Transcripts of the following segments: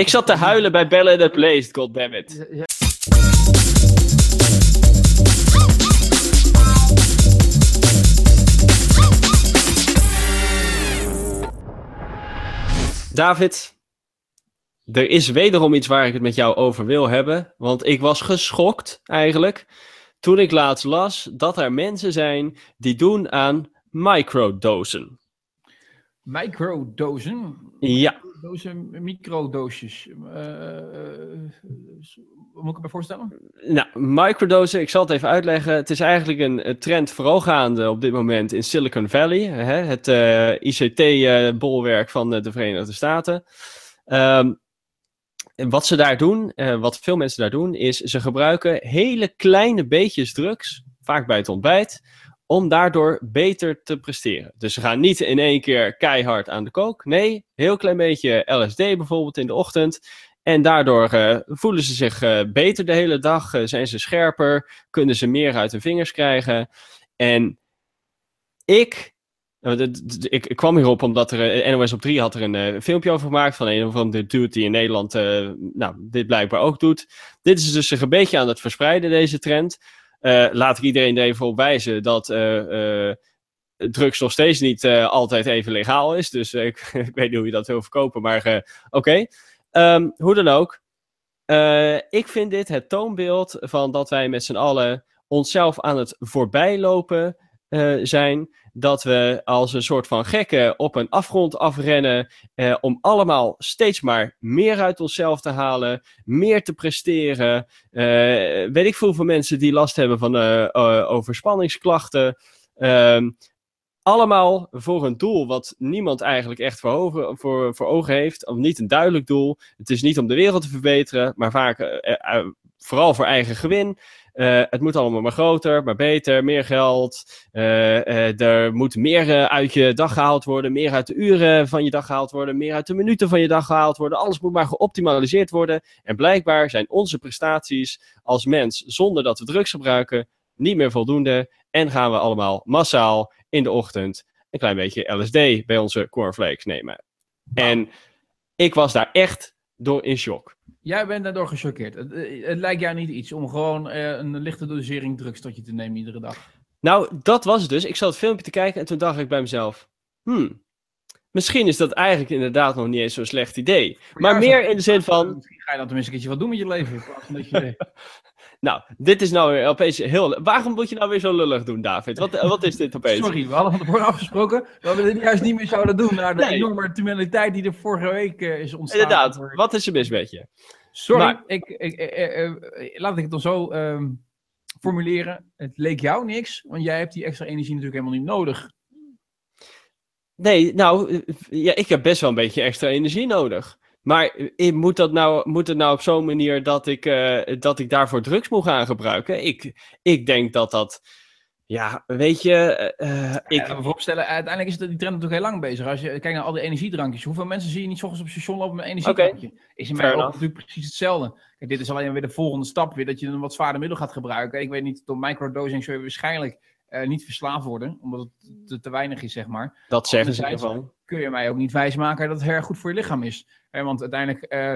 Ik zat te huilen bij Bella in the Place, goddammit. Ja, David, er is wederom iets waar ik het met jou over wil hebben. Want ik was geschokt eigenlijk toen ik laatst las dat er mensen zijn die doen aan microdosen. Microdosen. Ja, Dozen, microdoosjes. Eh, eh, wat moet ik me voorstellen? nou, microdosen, ik zal het even uitleggen. Het is eigenlijk een, trend vooralgaande op dit moment in Silicon Valley, hè, het ICT-bolwerk van eh, de Verenigde Staten. Ehm, en wat ze daar doen, eh, wat veel mensen daar doen, is ze gebruiken hele kleine beetjes drugs, vaak bij het ontbijt, om daardoor beter te presteren. Dus ze gaan niet in één keer keihard aan de kook. Nee, heel klein beetje LSD bijvoorbeeld in de ochtend. En daardoor eh, voelen ze zich eh, beter de hele dag, eh, zijn ze scherper, kunnen ze meer uit hun vingers krijgen. En ik, ik, kwam hierop omdat er, NOS op 3 had er een filmpje over gemaakt van een of andere dude die in Nederland nou, dit blijkbaar ook doet. Dit is dus zich een beetje aan het verspreiden, deze trend. Eh, laat ik iedereen er even op wijzen dat eh, eh, drugs nog steeds niet altijd even legaal is. Dus ik, ik weet niet hoe je dat wil verkopen, maar oké. Ehm, hoe dan ook. Ik vind dit het toonbeeld van dat wij met z'n allen onszelf aan het voorbijlopen eh, zijn. Dat we als een soort van gekken op een afgrond afrennen. eh, om allemaal steeds maar meer uit onszelf te halen. Meer te presteren. Eh, weet ik veel hoeveel mensen die last hebben van overspanningsklachten. Ehm, allemaal voor een doel wat niemand eigenlijk echt voor, ogen- voor, voor ogen heeft. Of niet een duidelijk doel. Het is niet om de wereld te verbeteren, maar vaak vooral voor eigen gewin. Eh, het moet allemaal maar groter, maar beter, meer geld. Eh, eh, er moet meer uit je dag gehaald worden, meer uit de uren van je dag gehaald worden, meer uit de minuten van je dag gehaald worden. Alles moet maar geoptimaliseerd worden. En blijkbaar zijn onze prestaties als mens, zonder dat we drugs gebruiken, niet meer voldoende. En gaan we allemaal massaal in de ochtend een klein beetje LSD bij onze cornflakes nemen. En ik was daar echt door in shock. Jij bent daardoor gechoqueerd. Het, eh, het lijkt jou niet iets om gewoon eh, een lichte dosering drugs tot je te nemen iedere dag. Nou, dat was het dus. Ik zat het filmpje te kijken en toen dacht ik bij mezelf: hmm, misschien is dat eigenlijk inderdaad nog niet eens zo'n slecht idee. Maar meer in de zin van: Misschien ga je dan tenminste een keertje wat doen met je leven. In plaats van dat je... nou, dit is nou weer opeens heel. Waarom moet je nou weer zo lullig doen, David? Wat, wat is dit opeens? Sorry, we hadden van tevoren afgesproken dat we dit juist niet meer zouden doen. Naar de Nee. enorme tumuliteit die er vorige week eh, is ontstaan. Inderdaad, wat is er mis met je? Sorry, Maar- ik, ik, eh, eh, eh, laat ik het dan zo ehm, formuleren. Het leek jou niks, want jij hebt die extra energie natuurlijk helemaal niet nodig. Nee, nou, eh, ja, ik heb best wel een beetje extra energie nodig. Maar moet, dat nou, moet het nou op zo'n manier dat ik, eh, dat ik daarvoor drugs moet gaan gebruiken? Ik, ik denk dat dat. Ja, weet je. eh, eh, Ik ik, kan me voorstellen, uiteindelijk is het, die trend natuurlijk heel lang bezig. Als je kijkt naar al die energiedrankjes. Hoeveel mensen zie je niet 's ochtends op het station lopen met een energiedrankje? Is in mijn ogen natuurlijk precies hetzelfde. Kijk, dit is alleen weer de volgende stap weer, dat je een wat zwaarder middel gaat gebruiken. Ik weet niet, door microdosing zul je waarschijnlijk niet verslaafd worden, omdat het te, te weinig is, zeg maar. dat zeggen ze ervan. Kun je mij ook niet wijsmaken dat het heel erg goed voor je lichaam is. Want uiteindelijk eh,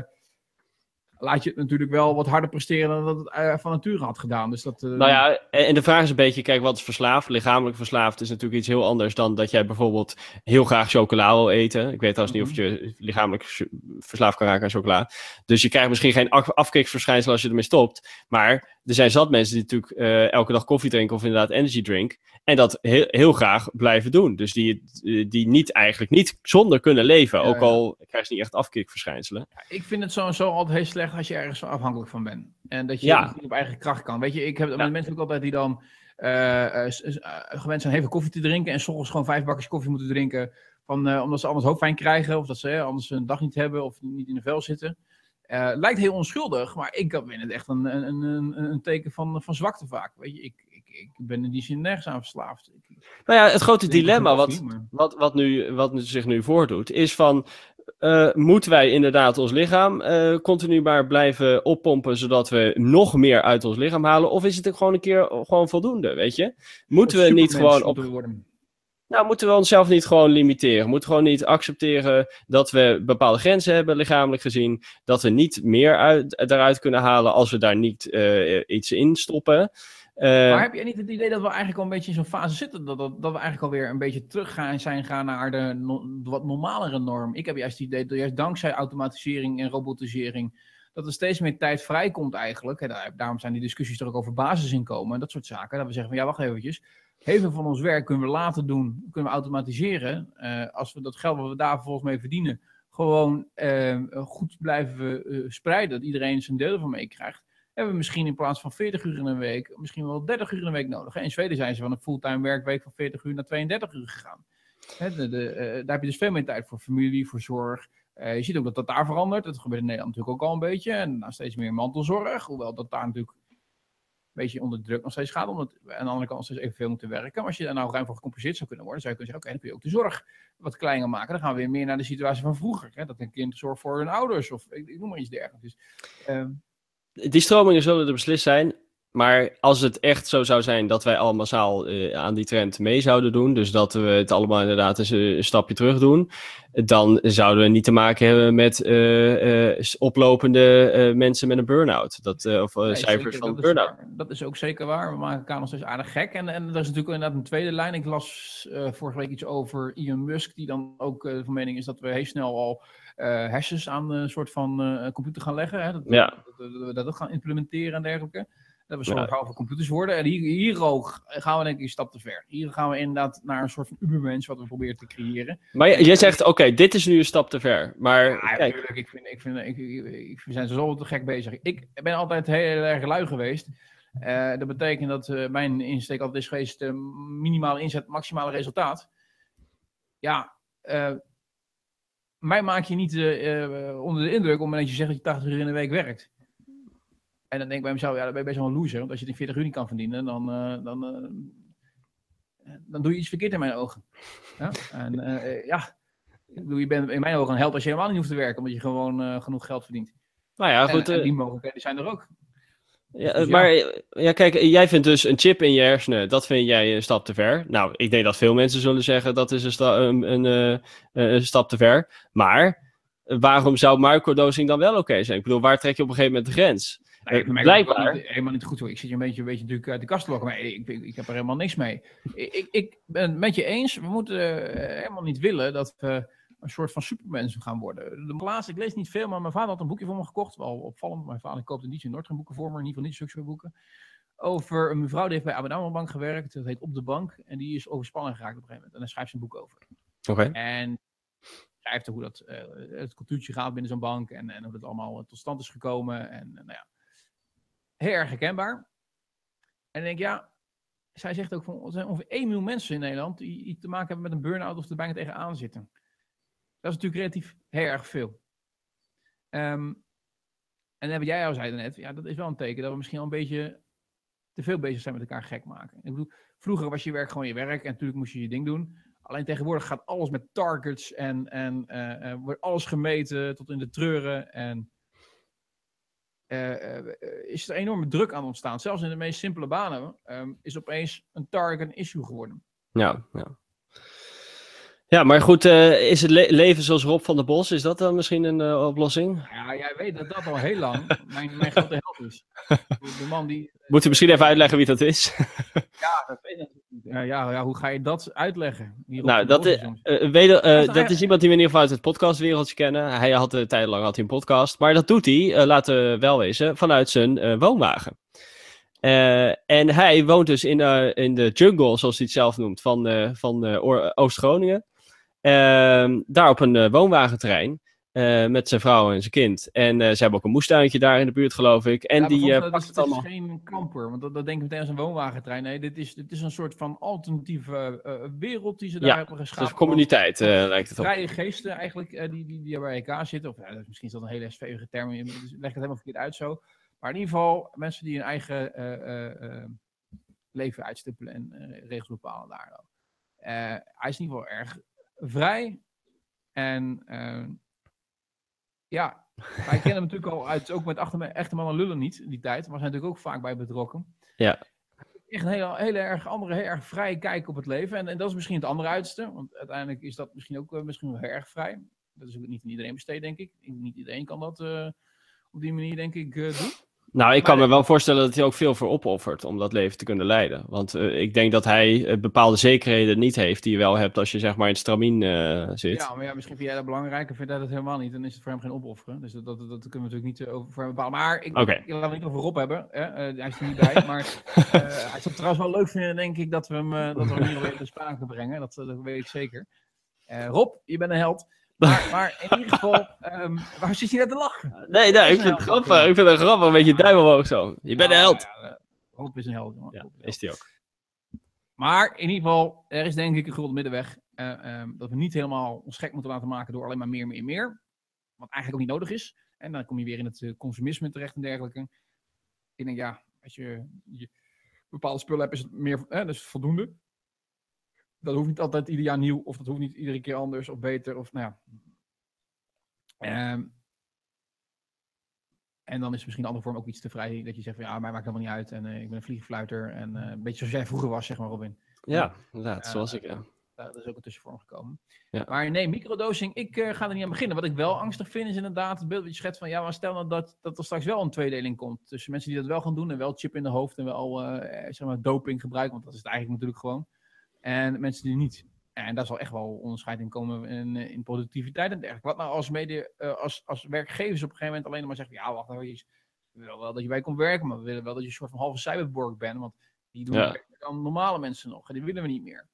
laat je het natuurlijk wel wat harder presteren dan dat het eh, van nature had gedaan. Dus dat, eh, Nou ja, en de vraag is een beetje, kijk, wat is verslaafd? Lichamelijk verslaafd is natuurlijk iets heel anders dan dat jij bijvoorbeeld heel graag chocola wil eten. Ik weet trouwens niet of je lichamelijk ch- verslaafd kan raken aan chocola. Dus je krijgt misschien geen af- afkiksverschijnsel als je ermee stopt. Maar er zijn zat mensen die natuurlijk eh, elke dag koffie drinken of inderdaad energy drink. En dat heel, heel graag blijven doen. Dus die, die niet eigenlijk niet zonder kunnen leven. Ja, ook ja. al krijg je niet echt afkikverschijnselen. Ik vind het sowieso altijd heel slecht als je ergens van afhankelijk van bent. En dat je Ja. niet op eigen kracht kan. Weet je, ik heb Ja. met mensen ook altijd die dan eh, eh, eh, gewend zijn veel koffie te drinken. En soms gewoon vijf bakjes koffie moeten drinken. Van, eh, omdat ze anders hoofdpijn krijgen. Of dat ze eh, anders een dag niet hebben. Of niet in de vel zitten. Eh, lijkt heel onschuldig. Maar ik vind het echt een, een, een, een teken van, van zwakte vaak. Weet je, ik, ik, ik ben in die zin nergens aan verslaafd. Nou ja, het grote dilemma wat, wat, wat, nu, wat nu zich nu voordoet, is van. eh, moeten wij inderdaad ons lichaam eh, continu maar blijven oppompen, zodat we nog meer uit ons lichaam halen? Of is het gewoon een keer gewoon voldoende, weet je? Moeten we niet gewoon op... worden. Nou, moeten we onszelf niet gewoon limiteren? Moeten we gewoon niet accepteren dat we bepaalde grenzen hebben, lichamelijk gezien? Dat we niet meer uit, eruit kunnen halen als we daar niet uh, iets in stoppen? Uh, maar heb je niet het idee dat we eigenlijk al een beetje in zo'n fase zitten? Dat, dat, we eigenlijk alweer een beetje terug gaan zijn gaan naar de wat normalere norm? Ik heb juist het idee dat juist dankzij automatisering en robotisering dat er steeds meer tijd vrijkomt eigenlijk. En daarom zijn die discussies er ook over basisinkomen en dat soort zaken. Dat we zeggen van ja, wacht eventjes. Heel veel van ons werk kunnen we laten doen, kunnen we automatiseren. Uh, als we dat geld wat we daar vervolgens mee verdienen, gewoon uh, goed blijven uh, spreiden. Dat iedereen zijn deel ervan meekrijgt. Hebben we misschien in plaats van 40 uur in een week, misschien wel 30 uur in een week nodig. In Zweden zijn ze van een fulltime werkweek van 40 uur naar 32 uur gegaan. de, daar heb je dus veel meer tijd voor familie, voor zorg. Je ziet ook dat dat daar verandert. Dat gebeurt in Nederland natuurlijk ook al een beetje. En nou, steeds meer mantelzorg. Hoewel dat daar natuurlijk beetje onder druk nog steeds gaat. Omdat aan de andere kant steeds evenveel moeten werken. Maar als je daar nou ruim voor gecompenseerd zou kunnen worden, zou je kunnen zeggen: oké, dan kun je ook de zorg wat kleiner maken. Dan gaan we weer meer naar de situatie van vroeger. Hè? Dat een kind zorgt voor hun ouders of ik, noem maar iets dergelijks. Dus, uh... Die stromingen zullen er beslist zijn. Maar als het echt zo zou zijn dat wij allemaal massaal uh, aan die trend mee zouden doen, dus dat we het allemaal inderdaad eens een stapje terug doen, dan zouden we niet te maken hebben met uh, uh, oplopende mensen met een burn-out. Dat, of nee, cijfers zeker, van burn-out. Dat is ook zeker waar. We maken elkaar nog steeds aardig gek. En, en er is natuurlijk inderdaad een tweede lijn. Ik las vorige week iets over Elon Musk, die dan ook van mening is dat we heel snel al hersens aan een soort van computer gaan leggen. Hè? Dat, ja. dat, dat, we dat ook gaan implementeren en dergelijke. Dat we zorgen ja. over computers worden. En hier, hier ook gaan we denk ik een stap te ver. Hier gaan we inderdaad naar een soort van ubermens wat we proberen te creëren. Maar jij zegt, oké, dit is nu een stap te ver. Maar ja, kijk. Natuurlijk, ik vind, ik vind, ik, ik, we zijn zo te gek bezig. Ik ben altijd heel, erg lui geweest. Uh, dat betekent dat uh, mijn insteek altijd is geweest uh, minimale inzet, maximale resultaat. Ja, mij maak je niet onder de indruk op het moment dat je zegt dat je 80 uur in de week werkt. En dan denk ik bij mezelf, ja, dan ben je best wel een loser. Want als je in 40 uur niet kan verdienen, dan, uh, dan, uh, dan doe je iets verkeerd in mijn ogen. Ja? En uh, ja, je bent in mijn ogen een held als je helemaal niet hoeft te werken, omdat je gewoon genoeg geld verdient. Nou ja, goed. En, en die mogelijkheden zijn er ook. Ja, dus maar ja. kijk, jij vindt dus een chip in je hersenen, dat vind jij een stap te ver. Nou, ik denk dat veel mensen zullen zeggen dat is een, sta een, een, een stap te ver. Maar waarom zou microdosing dan wel oké okay zijn? Ik bedoel, waar trek je op een gegeven moment de grens? Nee, uh, blijkbaar. Niet, helemaal niet goed hoor. Ik zit je een beetje, een beetje natuurlijk uit de kast te lokken, maar ik, ik, ik, heb er helemaal niks mee. Ik, ik ben het met je eens. We moeten uh, helemaal niet willen dat we een soort van supermensen gaan worden. De laatste, ik lees niet veel, maar mijn vader had een boekje voor me gekocht. Wel opvallend. Mijn vader koopt niet in Noordrijn boeken voor me, in ieder geval niet zulke boeken. Over een mevrouw die heeft bij ABN Bank gewerkt. Dat heet Op de Bank. En die is overspannen geraakt op een gegeven moment. En daar schrijft ze een boek over. Oké. Okay. En schrijft hoe dat, uh, het cultuurtje gaat binnen zo'n bank. En, en hoe dat allemaal tot stand is gekomen. En nou ja, heel erg herkenbaar. En denk ja, zij zegt ook van, er zijn ongeveer 1 miljoen mensen in Nederland die, die te maken hebben met een burn-out of er bijna tegenaan zitten. Dat is natuurlijk relatief heel erg veel. Um, en dan jij al zei net, ja, dat is wel een teken dat we misschien al een beetje te veel bezig zijn met elkaar gek maken. Ik bedoel, vroeger was je werk gewoon je werk en natuurlijk moest je je ding doen. Alleen tegenwoordig gaat alles met targets en, en uh, uh, wordt alles gemeten tot in de treuren. En is er enorme druk aan ontstaan. Zelfs in de meest simpele banen um, is opeens een target een issue geworden. Ja, ja. Ja, maar goed, uh, is het le leven zoals Rob van der Bos, is dat dan misschien een uh, oplossing? Ja, jij weet dat dat al heel lang mijn, mijn grote held is. De man die... Moet u misschien even uitleggen wie dat is? ja, dat weet ik ja, ja, ja, hoe ga je dat uitleggen? Nou, dat, is, uh, weet, dat is iemand die we in ieder geval uit het podcastwereldje kennen. Hij had een tijd lang had hij een podcast, maar dat doet hij, laten we wel wezen, vanuit zijn woonwagen. en hij woont dus in, in de jungle, zoals hij het zelf noemt, van, van Oost-Groningen. Uh, daar op een woonwagenterrein. Uh, met zijn vrouw en zijn kind. En uh, ze hebben ook een moestuintje daar in de buurt, geloof ik. En ja, die uh, pakt het allemaal. Het is geen kamper, want dat, dat denk ik meteen als een woonwagentrein. Nee, dit is, dit is een soort van alternatieve wereld die ze daar ja, hebben geschapen. Het is een communiteit, lijkt het op. Vrije geesten eigenlijk, die, die, die bij elkaar zitten. Of misschien is dat een hele svevige term, dus leg het helemaal verkeerd uit zo. Maar in ieder geval mensen die hun eigen leven uitstippelen en regels bepalen daar. hij is in ieder geval erg vrij. En ja, wij kennen hem natuurlijk al uit, ook met achter, echte mannen lullen niet, die tijd. Maar zijn natuurlijk ook vaak bij betrokken. Ja. echt een hele, hele erg andere, heel erg vrije kijk op het leven. En, en dat is misschien het andere uiterste. Want uiteindelijk is dat misschien ook uh, misschien wel heel erg vrij. Dat is ook niet aan iedereen besteed, denk ik. Niet iedereen kan dat uh, op die manier, denk ik, uh, doen. Nou, ik kan me wel voorstellen dat hij ook veel voor opoffert om dat leven te kunnen leiden. Want uh, ik denk dat hij uh, bepaalde zekerheden niet heeft die je wel hebt als je zeg maar in het stramien uh, zit. Ja, maar ja, misschien vind jij dat belangrijk en vind jij dat helemaal niet. Dan is het voor hem geen opofferen. Dus dat, dat, dat kunnen we natuurlijk niet over voor hem bepalen. Maar ik, okay. ik laat het niet over Rob hebben. Hè? hij is er niet bij. maar hij zou het trouwens wel leuk vinden, denk ik, dat we hem, dat we hem hier weer de sprake brengen. Dat, dat weet ik zeker. Rob, je bent een held. Maar, maar, in ieder geval, um, waar zit je net te lachen? Nee, nee, ik vind het grappig. Ik vind het grappig, een beetje duim omhoog zo. Je bent een held. Ja, Rob is een held. jongen. Ja, is die ook. Maar in ieder geval, er is denk ik een gulden middenweg. Uh, um, dat we niet helemaal ons gek moeten laten maken door alleen maar meer, meer, meer. Wat eigenlijk ook niet nodig is. En dan kom je weer in het uh, consumisme terecht en dergelijke. Ik denk, ja, als je, je bepaalde spullen hebt, is het meer, eh, dus voldoende dat hoeft niet altijd ieder jaar nieuw, of dat hoeft niet iedere keer anders of beter. Of, nou ja. Um, en dan is misschien een andere vorm ook iets te vrij. Dat je zegt van ja, mij maakt helemaal niet uit. En uh, ik ben een vliegenfluiter. En uh, een beetje zoals jij vroeger was, zeg maar, Robin. Ja, inderdaad. Uh, zoals ik, ja. Dat is ook een tussenvorm gekomen. Ja. Maar nee, microdosing, ik ga er niet aan beginnen. Wat ik wel angstig vind is inderdaad het beeld dat je schetst van... Ja, maar stel nou dat, dat er straks wel een tweedeling komt. Tussen mensen die dat wel gaan doen en wel chip in de hoofd... en wel, zeg maar, doping gebruiken. Want dat is het eigenlijk natuurlijk gewoon. En mensen die niet. En daar zal echt wel onderscheid in komen in, in productiviteit en dergelijke. Wat nou als, mede, uh, als, als werkgevers op een gegeven moment alleen maar zeggen: ja, wacht even, we willen wel dat je bij komt werken, maar we willen wel dat je een soort van halve cyberborg bent. Want die doen ja. dan normale mensen nog. En die willen we niet meer.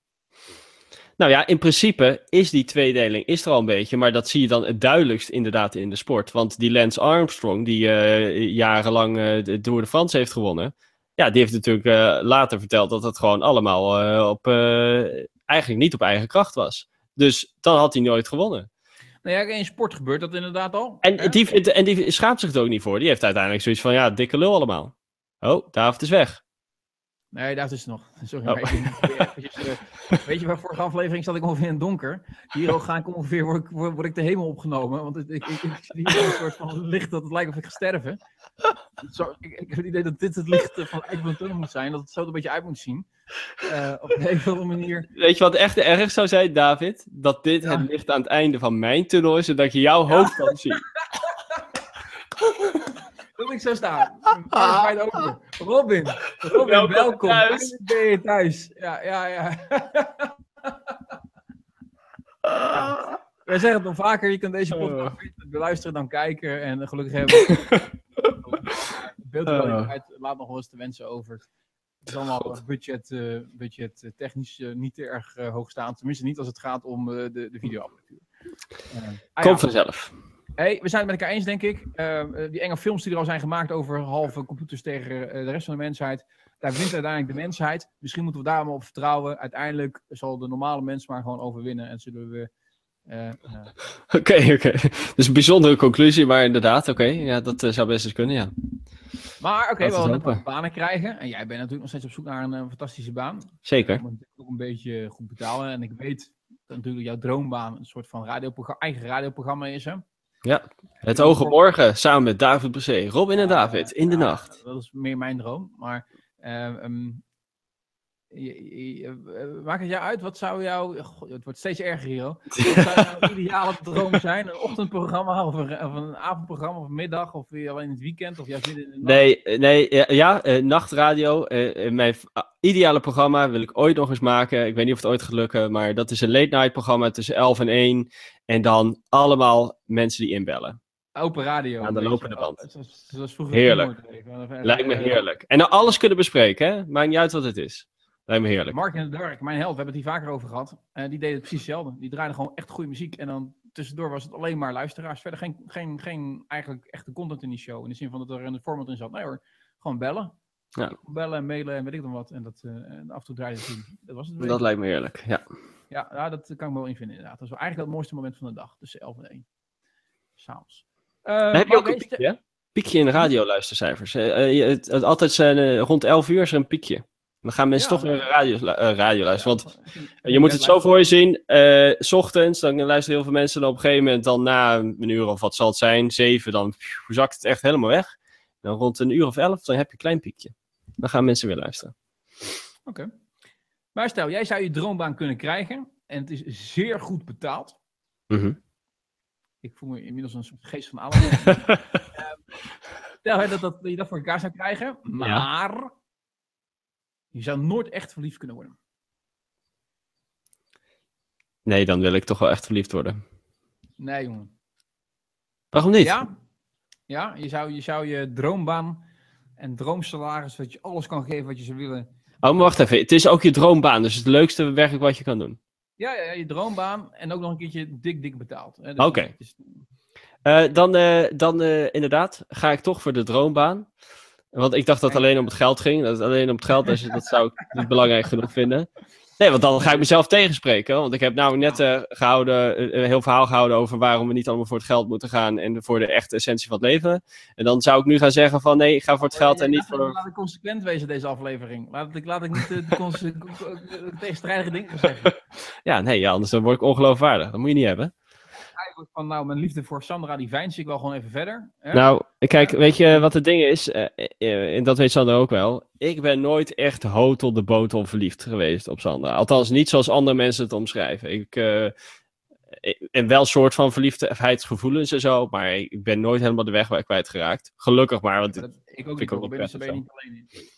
Nou ja, in principe is die tweedeling is er al een beetje, maar dat zie je dan het duidelijkst inderdaad in de sport. Want die Lance Armstrong, die uh, jarenlang uh, de Tour de France heeft gewonnen, ja, die heeft natuurlijk uh, later verteld dat het gewoon allemaal uh, op, uh, eigenlijk niet op eigen kracht was. Dus dan had hij nooit gewonnen. Nou ja, in sport gebeurt dat inderdaad al. En, die, en die schaamt zich er ook niet voor. Die heeft uiteindelijk zoiets van, ja, dikke lul allemaal. Oh, David is weg. Nee, daar is het nog. Sorry, oh. eventjes, uh, weet je, waar vorige aflevering zat ik ongeveer in het donker. Hier ga ik ongeveer, word ik, word, ik de hemel opgenomen. Want ik, ik, zie hier een soort van licht dat het lijkt of ik ga sterven. Zo, ik, ik heb het idee dat dit het licht van Eikelen Tunnel moet zijn. Dat het zo een beetje uit moet zien. Uh, op een andere manier. Weet je wat echt erg zou zijn, David? Dat dit ja. het licht aan het einde van mijn tunnel is, zodat je jouw hoofd ja. kan zien. dat ik zo sta. Ah. open. Robin, Robin, welkom. welkom. Thuis. Ben je thuis? Ja, ja, ja. ja. Wij zeggen het nog vaker, je kan deze podcast beter beluisteren dan kijken. En gelukkig hebben we beeldkwaliteit laat nog wel eens te wensen over. Het is allemaal budget, uh, budget uh, technisch uh, niet te erg hoog staan. Tenminste niet als het gaat om de, de videoapparatuur. Ah, Komt ja. vanzelf. Hey, we zijn het met elkaar eens, denk ik. Uh, die enge films die er al zijn gemaakt over halve computers tegen uh, de rest van de mensheid. Daar wint uiteindelijk de mensheid. Misschien moeten we daar maar op vertrouwen. Uiteindelijk zal de normale mens maar gewoon overwinnen. En zullen we. Oké, uh, oké. Okay, okay. Dus een bijzondere conclusie, maar inderdaad, oké. Okay. Ja, dat zou best eens kunnen, ja. Maar oké, we willen net banen krijgen. En jij bent natuurlijk nog steeds op zoek naar een, fantastische baan. Zeker. Je moet ook een beetje goed betalen. En ik weet dat natuurlijk jouw droombaan een soort van radioprogramma, eigen radioprogramma is. Hè? Ja, het ogen morgen samen met David Bressé. Robin en David in de nacht. Dat is meer mijn droom. Maar uh, um, je, je, maakt het jou uit? Wat zou jouw. Het wordt steeds erger hier. Wat zou jouw ideale droom zijn? Een ochtendprogramma of een, of een avondprogramma of een middag? Of alleen in het weekend? Of juist midden in de nacht? Nee, nee ja, ja uh, nachtradio. Uh, mijn ideale programma wil ik ooit nog eens maken. Ik weet niet of het ooit gaat lukken. Maar dat is een late night programma tussen 11 en 1. En dan allemaal mensen die inbellen. Open radio. Aan de lopende band. Zoals, zoals vroeger heerlijk. Lijkt me heerlijk. En dan alles kunnen bespreken, hè? Maakt niet uit wat het is. Lijkt me heerlijk. Mark in the Dark, mijn held, we hebben het hier vaker over gehad. Uh, die deden het precies hetzelfde. Die draaiden gewoon echt goede muziek. En dan tussendoor was het alleen maar luisteraars. Verder geen, geen, geen eigenlijk echte content in die show. In de zin van dat er een format in zat. Nee hoor, gewoon bellen. Ja. Bellen en mailen en weet ik dan wat. En dat, uh, en af en toe draaide het Dat was het. Dat lijkt me heerlijk, ja. Ja, nou, dat kan ik me wel invinden inderdaad. Dat is wel eigenlijk het mooiste moment van de dag. Tussen 11 en 1. S'avonds. Uh, heb je ook een piekje? Piekje in de radioluistercijfers. Uh, het, het, altijd zijn, rond 11 uur is er een piekje. Dan gaan mensen ja, toch weer radio, uh, radio luisteren. Ja, want je moet het zo voor je zien. Uh, s ochtends, dan luisteren heel veel mensen. Dan op een gegeven moment, dan na een uur of wat zal het zijn, zeven, dan pff, zakt het echt helemaal weg. Dan rond een uur of elf, dan heb je een klein piekje. Dan gaan mensen weer luisteren. Oké. Maar stel, jij zou je droombaan kunnen krijgen en het is zeer goed betaald. Mhm. Ik voel me inmiddels een soort geest van Alan. Ehm, stel hè, dat, dat je dat voor elkaar zou krijgen, maar je zou nooit echt verliefd kunnen worden. Nee, dan wil ik toch wel echt verliefd worden. Nee, jongen. Waarom niet? Ja, ja je, zou, je zou je droombaan en droomsalaris, dat je alles kan geven wat je zou willen. Oh, maar wacht even. Het is ook je droombaan, dus het leukste werk wat je kan doen. Ja, ja, je droombaan en ook nog een keertje dik, dik betaald. Dus Oké. is- Eh, dan eh, dan eh, inderdaad ga ik toch voor de droombaan. Want ik dacht dat het alleen om het geld ging. Dat het alleen om het geld dat zou ik niet belangrijk genoeg vinden. Nee, want dan ga ik mezelf tegenspreken. Want ik heb nou net eh, gehouden, eh, een heel verhaal gehouden over waarom we niet allemaal voor het geld moeten gaan en voor de echte essentie van het leven. En dan zou ik nu gaan zeggen van nee, ik ga voor het geld en niet voor... Laat ik consequent wezen deze aflevering. Laat ik, laat ik niet de, de tegenstrijdige dingen zeggen. Ja, nee, ja, anders dan word ik ongeloofwaardig. Dat moet je niet hebben. Eigenlijk van, nou, mijn liefde voor Sandra, die vijns ik wel gewoon even verder. Hè? Nou, kijk, weet je wat het ding is? Eh, eh, en dat weet Sander ook wel. Ik ben nooit echt hotel de botel verliefd geweest op Sander. Althans, niet zoals andere mensen het omschrijven. Ik, eh, en wel soort van verliefdheidsgevoelens en zo, maar ik ben nooit helemaal de weg kwijtgeraakt. Gelukkig maar, want dat, ik ook niet, ik ook ben je niet alleen in.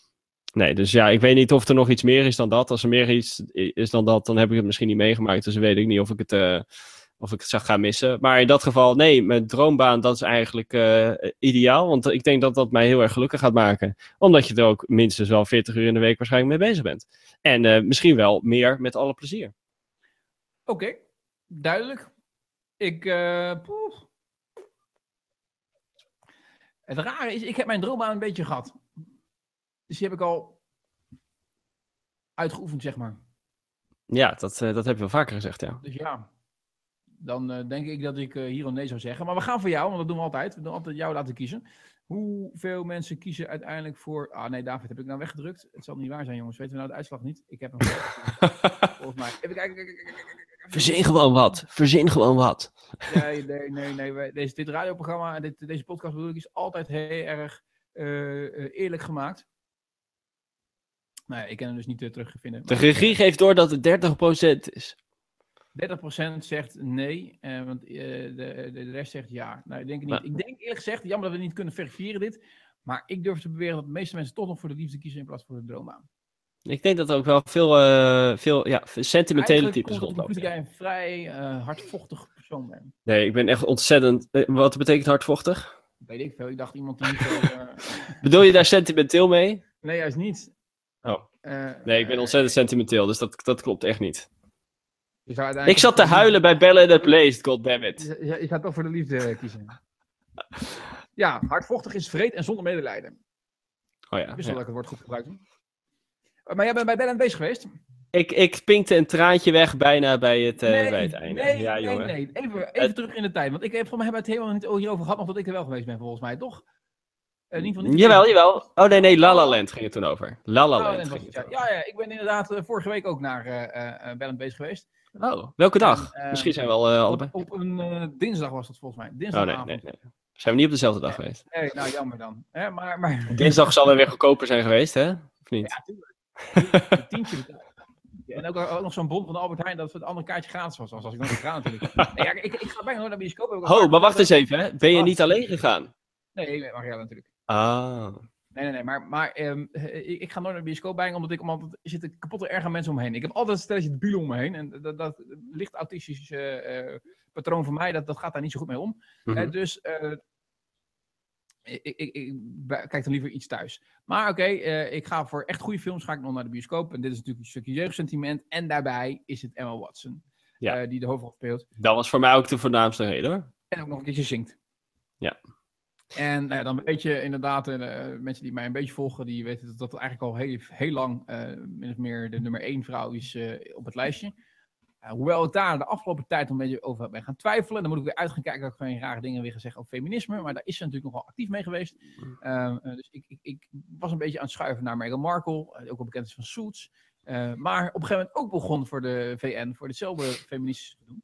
Nee, dus ja, ik weet niet of er nog iets meer is dan dat. Als er meer iets is dan dat, dan heb ik het misschien niet meegemaakt. Dus weet ik niet of ik het, eh, of ik het zou gaan missen. Maar in dat geval, nee, mijn droombaan, dat is eigenlijk eh, ideaal. Want ik denk dat dat mij heel erg gelukkig gaat maken. Omdat je er ook minstens wel 40 uur in de week waarschijnlijk mee bezig bent. En eh, misschien wel meer met alle plezier. Oké, duidelijk. Ik, eh. Het rare is, ik heb mijn droombaan een beetje gehad. Dus die heb ik al uitgeoefend, zeg maar. Ja, dat, dat heb je wel vaker gezegd, ja. Dus ja, dan eh, denk ik dat ik eh, hier een nee zou zeggen. Maar we gaan voor jou, want dat doen we altijd. We doen altijd jou laten kiezen. Hoeveel mensen kiezen uiteindelijk voor... Ah nee, David, heb ik nou weggedrukt? Het zal niet waar zijn, jongens. Weten we nou de uitslag niet? Ik heb hem volgens mij. Even kijken. Verzin gewoon wat. Verzin gewoon wat. Nee, nee, nee. nee. wij- Deze, dit radioprogramma, dit, deze podcast bedoel ik, is altijd heel erg eh, eerlijk gemaakt. Nou ja, ik kan hem dus niet uh, terugvinden. De regie geeft door dat het 30% is. 30% zegt nee, eh, want eh, de, de, rest zegt ja. Nou, ik denk het niet. Ik denk eerlijk gezegd, jammer dat we niet kunnen verifiëren dit, maar ik durf te beweren dat de meeste mensen toch nog voor de liefde kiezen in plaats van voor de droombaan. Ik denk dat er ook wel veel, eh, veel ja, sentimentele Eigenlijk types rondlopen. dat jij een vrij eh, hardvochtig persoon bent. Nee, ik ben echt ontzettend. eh, Wat betekent hardvochtig? Weet ik veel. Ik dacht iemand die Bedoel je daar sentimenteel mee? Nee, juist niet. Oh. Nee, ik ben ontzettend sentimenteel, dus dat, dat klopt echt niet. Je zou uiteindelijk- Ik zat te huilen bij Bella in the Place, goddammit. Je, je, je gaat toch voor de liefde eh, kiezen. Ja, hardvochtig is vreed en zonder medelijden. Oh Ik ja. wist ja. wel dat ik het woord goed gebruikte. Eh, Maar jij bent bij Ben bezig geweest? Ik, ik pinkte een traantje weg bijna bij het, eh, nee, bij het einde. nee, ja, nee, jongen. nee. Even, even terug in de tijd. Want ik heb van mij het helemaal niet hierover gehad, nog dat ik er wel geweest ben, volgens mij, toch? In ieder geval niet. Jawel, jawel. Oh nee, nee, La La Land ging het toen over. La La Land nee, het ja. ja, ja, ik ben inderdaad vorige week ook naar eh Ben bezig geweest. Oh, welke dag? En, eh, Misschien zijn we al eh, Op, allebei. op een eh, dinsdag was dat volgens mij. Oh Dinsdagavond. nee, nee, nee. Zijn we niet op dezelfde dag geweest? Nee, nou jammer dan. Hè, maar, maar Dinsdag zal er weer goedkoper zijn geweest, hè? Of niet? Ja, tuurlijk. Een tientje. Ja, en ook, ook nog zo'n bon van de Albert Heijn dat het andere kaartje gratis was. Als, ik nog niet ga natuurlijk. Nee, ja, ik, ik ga bijna nooit naar de bioscoop. Al Oh, maar wacht eens even, hè? Ben je niet alleen gegaan? Nee, Marielle natuurlijk. Ah. Nee, nee, nee. Maar, maar ehm, eh, ik, ik ga nooit naar de bioscoop bij, omdat ik omdat er zitten kapotte erg aan mensen omheen. Ik heb altijd een stelletje debielen om me heen. En dat, dat licht autistisch eh, patroon van mij, dat, dat gaat daar niet zo goed mee om. Mhm. Dus eh, ik, ik, ik, kijk dan liever iets thuis. Maar oké, eh, ik ga voor echt goede films ga ik nog naar de bioscoop. En dit is natuurlijk een stukje jeugdsentiment. En daarbij is het Emma Watson, Ja. die de hoofdrol speelt. Dat was voor mij ook de voornaamste reden, hoor. En ook nog een keertje zingt. Ja. En nou ja, dan weet je inderdaad, eh, mensen die mij een beetje volgen, die weten dat dat eigenlijk al heel, heel lang eh, min of meer de nummer één vrouw is eh, op het lijstje. Eh, hoewel ik daar de afgelopen tijd een beetje over ben gaan twijfelen. Dan moet ik weer uit gaan kijken dat ik geen rare dingen weer ga zeggen over feminisme. Maar daar is ze natuurlijk nogal actief mee geweest. Eh, eh, dus ik, ik, ik was een beetje aan het schuiven naar Meghan Markle. eh, ook al bekend is van Suits. Eh, maar op een gegeven moment ook begon voor de VN. Voor hetzelfde feministische te doen.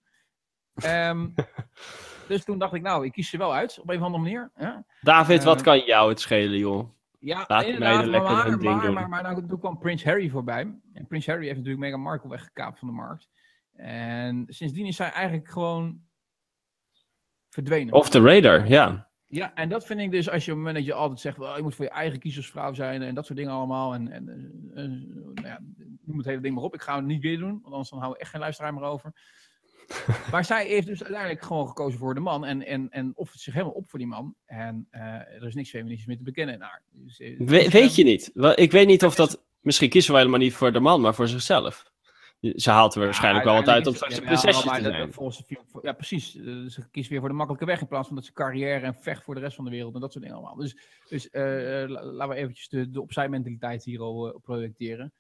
Ehm, dus toen dacht ik, nou, ik kies ze wel uit. Op een of andere manier. Ja? David, wat Eh, kan jou het schelen, joh? Ja, Laat inderdaad, lekker maar, hun ding maar, maar, maar, nou, toen kwam Prins Harry voorbij. En Prins Harry heeft natuurlijk Meghan Markle weggekaapt van de markt. En sindsdien is zij eigenlijk gewoon verdwenen. Off the radar, ja. Ja, en dat vind ik dus als je op het moment dat je altijd zegt, wel, je moet voor je eigen kiezersvrouw zijn en dat soort dingen allemaal. En, en eh, eh, nou ja, noem het hele ding maar op. Ik ga het niet weer doen, want anders dan houden we echt geen luisteraar meer over. maar zij heeft dus uiteindelijk gewoon gekozen voor de man en, en, en offert zich helemaal op voor die man. En eh, er is niks feministisch meer te bekennen in haar. Dus, eh, We- dus, weet je niet. Wel, Ik weet niet of dat... Misschien kiezen we helemaal niet voor de man, maar voor zichzelf. Ze haalt er waarschijnlijk wel wat uit om straks een prinsesje te zijn. Volgens ja, precies. Eh, ze kiest weer voor de makkelijke weg in plaats van dat ze carrière en vecht voor de rest van de wereld en dat soort dingen allemaal. Dus, dus la- laten we eventjes de, de opzij mentaliteit hier al projecteren.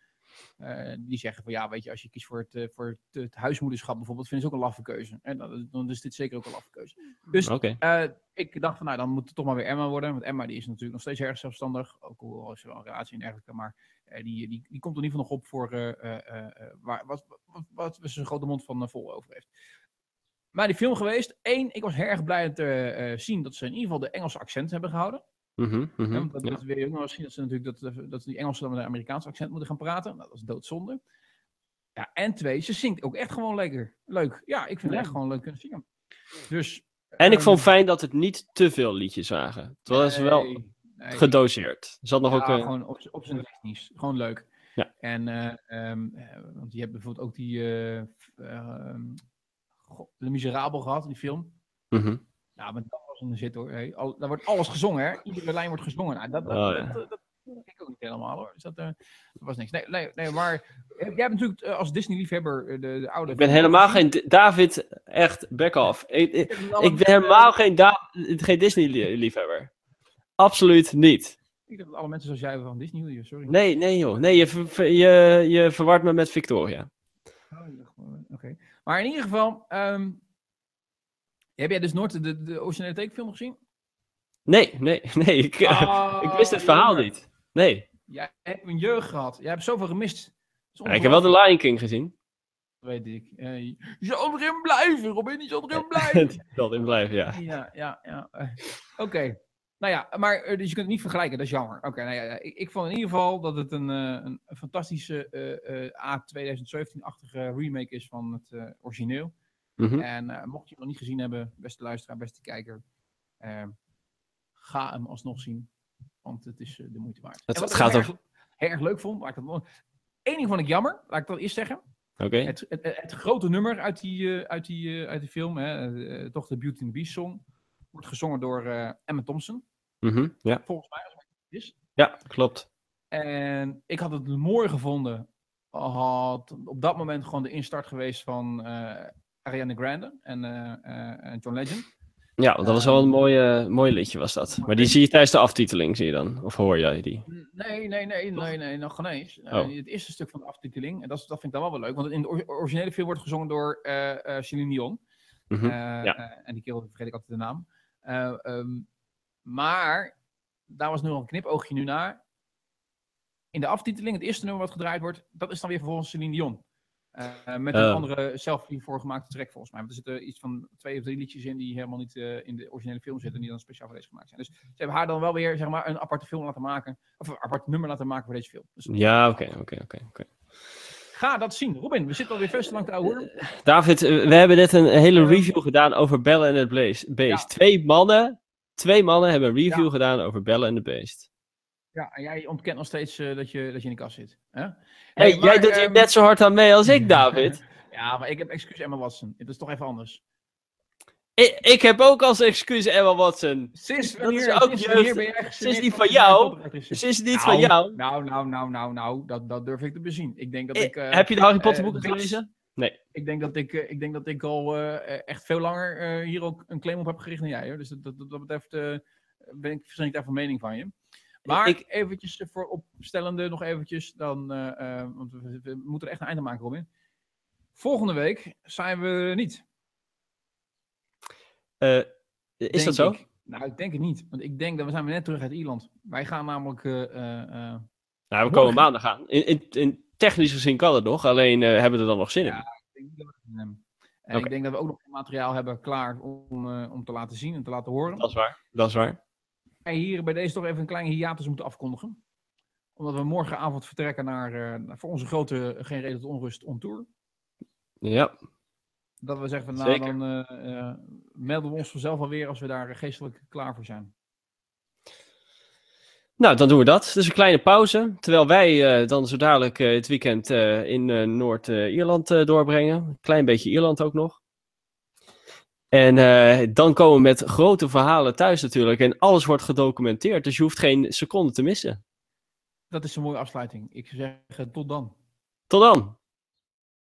Eh, die zeggen van ja, weet je, als je kiest voor het, eh, voor het, het huismoederschap bijvoorbeeld, vinden ze ook een laffe keuze. En dan, dan is dit zeker ook een laffe keuze. Dus eh, ik dacht van nou, dan moet het toch maar weer Emma worden. Want Emma die is natuurlijk nog steeds erg zelfstandig. Ook al is ze wel een relatie en dergelijke. Maar die, die, die komt er in ieder geval nog op voor waar, wat, wat, wat ze een grote mond van vol over heeft. Maar die film geweest. Eén, ik was heel erg blij te zien dat ze in ieder geval de Engelse accent hebben gehouden. Mhm, Hè, want dat, ja. dat wil je ook nog zien dat ze natuurlijk dat, dat die Engelsen dan met een Amerikaans accent moeten gaan praten. Nou, dat is doodzonde. Ja, en twee, ze zingt ook echt gewoon lekker. Leuk. Ja, ik vind het echt gewoon leuk kunnen zingen. Dus. En ik ehm, vond fijn dat het niet te veel liedjes waren. Het was wel nee, gedoseerd. Er zat nog ook een... gewoon op, op zijn technisch. Gewoon leuk. Ja. En, eh, ehm, eh, want je hebt bijvoorbeeld ook die, eh, f- eh, ehm, God, Miserabel gehad, die film. Mhm. Nou, maar een zit hoor. Hey, al, daar wordt alles gezongen, hè? Iedere lijn wordt gezongen. Nou, dat, dat, Oh, dat, ja. dat, ik ook niet helemaal hoor. Dus dat, eh, dat was niks. Nee, nee, nee maar eh, jij hebt natuurlijk eh, als Disney-liefhebber de, de oude. Ik ben helemaal geen... David, echt, back off. Ik, ik, ben helemaal geen, Da- geen Disney-liefhebber. Absoluut niet. Ik dacht dat alle mensen zoals jij van Disney hielden, sorry. Nee, nee joh. Nee, je, ver- je, je verwart me met Victoria. Oh, Oké. Maar in ieder geval, ehm, heb jij dus nooit de, de originele tekenfilm gezien? Nee, nee, nee. Ik, Oh, ik wist het verhaal jammer. niet. Nee. Jij hebt een jeugd gehad. Jij hebt zoveel gemist. Dat is Ja, ik heb wel de Lion King gezien. Weet ik. Eh, je zal erin blijven, Robin. Je zal erin blijven. Dat in blijven, ja. ja, ja, ja. eh, Oké. Nou ja, maar eh, dus je kunt het niet vergelijken. Dat is jammer. Oké, nou ja, ik, ik vond in ieder geval dat het een, eh, een, fantastische eh, eh, A2017-achtige remake is van het eh, Mhm. En eh, mocht je het nog niet gezien hebben, beste luisteraar, beste kijker, eh, ga hem alsnog zien. Want het is eh, de moeite waard. Het- het ik gaat heel erg, heel erg leuk vond, laat ik dat Eén ding vond ik jammer, laat ik dat eerst zeggen. Oké. Het, het, het grote nummer uit die, uit die, uit die film, hè, toch de Beauty and the Beast song, wordt gezongen door Emma Thompson, Mhm, Ja. volgens mij, als het is. ja, klopt. En ik had het mooi gevonden, had op dat moment gewoon de instart geweest van Ariana Grande en eh, eh, en John Legend. Ja, dat was wel een mooie, mooi liedje was dat. Maar die zie je tijdens de aftiteling, zie je dan? Of hoor jij die? Nee, nee, nee, nee, nee, nog geen eens. Eh, Oh. het eerste stuk van de aftiteling, en dat, dat vind ik dan wel wel leuk, want in de or- originele film wordt gezongen door eh eh Celine Dion. Mhm. Eh, ja. eh, en die kerel vergeet ik altijd de naam. Eh, ehm, maar daar was nu al een knipoogje nu naar. In de aftiteling, het eerste nummer wat gedraaid wordt, dat is dan weer vervolgens Celine Dion. Eh, met een andere zelf hiervoor gemaakte track volgens mij. Want er zitten iets van twee of drie liedjes in die helemaal niet eh, in de originele film zitten. Die dan speciaal voor deze gemaakt zijn. Dus ze hebben haar dan wel weer zeg maar, een aparte film laten maken. Of een apart nummer laten maken voor deze film. Dus Ja, oké, oké, oké. oké. ga dat zien. Robin, we zitten alweer te lang te. David, eh, we hebben net een hele review gedaan over Belle en het Beest. Ja. Twee mannen, twee mannen hebben een review Ja. gedaan over Belle en de Beest. Ja, en jij ontkent nog steeds eh, dat, je, dat je in de kast zit. Hè? Hey, Hey, jij doet hier ehm, net zo hard aan mee als ik, David. Ja, maar ik heb excuus Emma Watson. Het is toch even anders. ik, ik heb ook als excuus Emma Watson. Sinds Dat is wanneer, ook sinds jeugd. wanneer ben jij Sinds gestudeerd die als van jou. het niet Nou, van jou? Nou, nou, nou, nou, nou, dat, dat durf ik te bezien. Ik denk dat Eh, ik... eh, heb je de Harry Potter boeken gelezen? Ik denk dat ik, ik, denk dat ik al echt veel langer hier ook een claim op heb gericht dan jij. Hoor. Dus dat, dat, dat betreft eh, ben ik verschillend daar van mening van je. Maar Ik- eventjes voor opstellende nog eventjes, dan, eh, eh, want we, we moeten er echt een einde maken, Robin. Volgende week zijn we er niet. Eh, is denk dat zo? ik. Nou, ik denk het niet. Want ik denk dat we zijn net terug uit Ierland. Wij gaan namelijk... Nou, we komen maandag aan. In, in, in, technisch gezien kan het nog, alleen hebben we er dan nog zin in. ik denk dat we zin. En ik denk dat we ook nog materiaal hebben klaar om, om te laten zien en te laten horen. Dat is waar. Dat is waar. Hier bij deze toch even een kleine hiatus moeten afkondigen. Omdat we morgenavond vertrekken naar, eh, voor onze grote Geen Reden tot Onrust on Tour. Ja, Dat we zeggen van nou, Zeker. dan eh, eh, melden we ons vanzelf alweer als we daar geestelijk klaar voor zijn. nou dan doen we dat. Dus een kleine pauze. Terwijl wij eh, dan zo dadelijk eh, het weekend eh, in eh, Noord-Ierland eh, doorbrengen. Een klein beetje Ierland ook nog. En eh, dan komen we met grote verhalen thuis natuurlijk. En alles wordt gedocumenteerd. Dus je hoeft geen seconde te missen. Dat is een mooie afsluiting. Ik zou zeggen tot dan. Tot dan!